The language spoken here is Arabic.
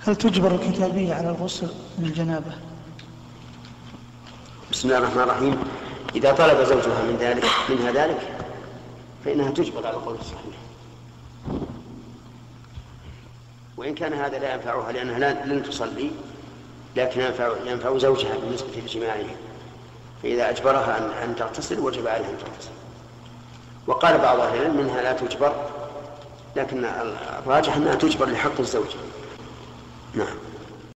هل تجبر الكتابية على الغسل من الجنابة؟ بسم الله الرحمن الرحيم. إذا طلب زوجها من ذلك منها ذلك فإنها تجبر على القول الصحيح. وإن كان هذا لا ينفعها لأنها لن تصلي لكن ينفع, ينفع زوجها بالنسبة لجماعه فإذا أجبرها أن أن تغتسل وجب عليها أن تغتسل. وقال بعض أهل العلم منها لا تجبر لكن الراجح أنها تجبر لحق الزوج. نعم.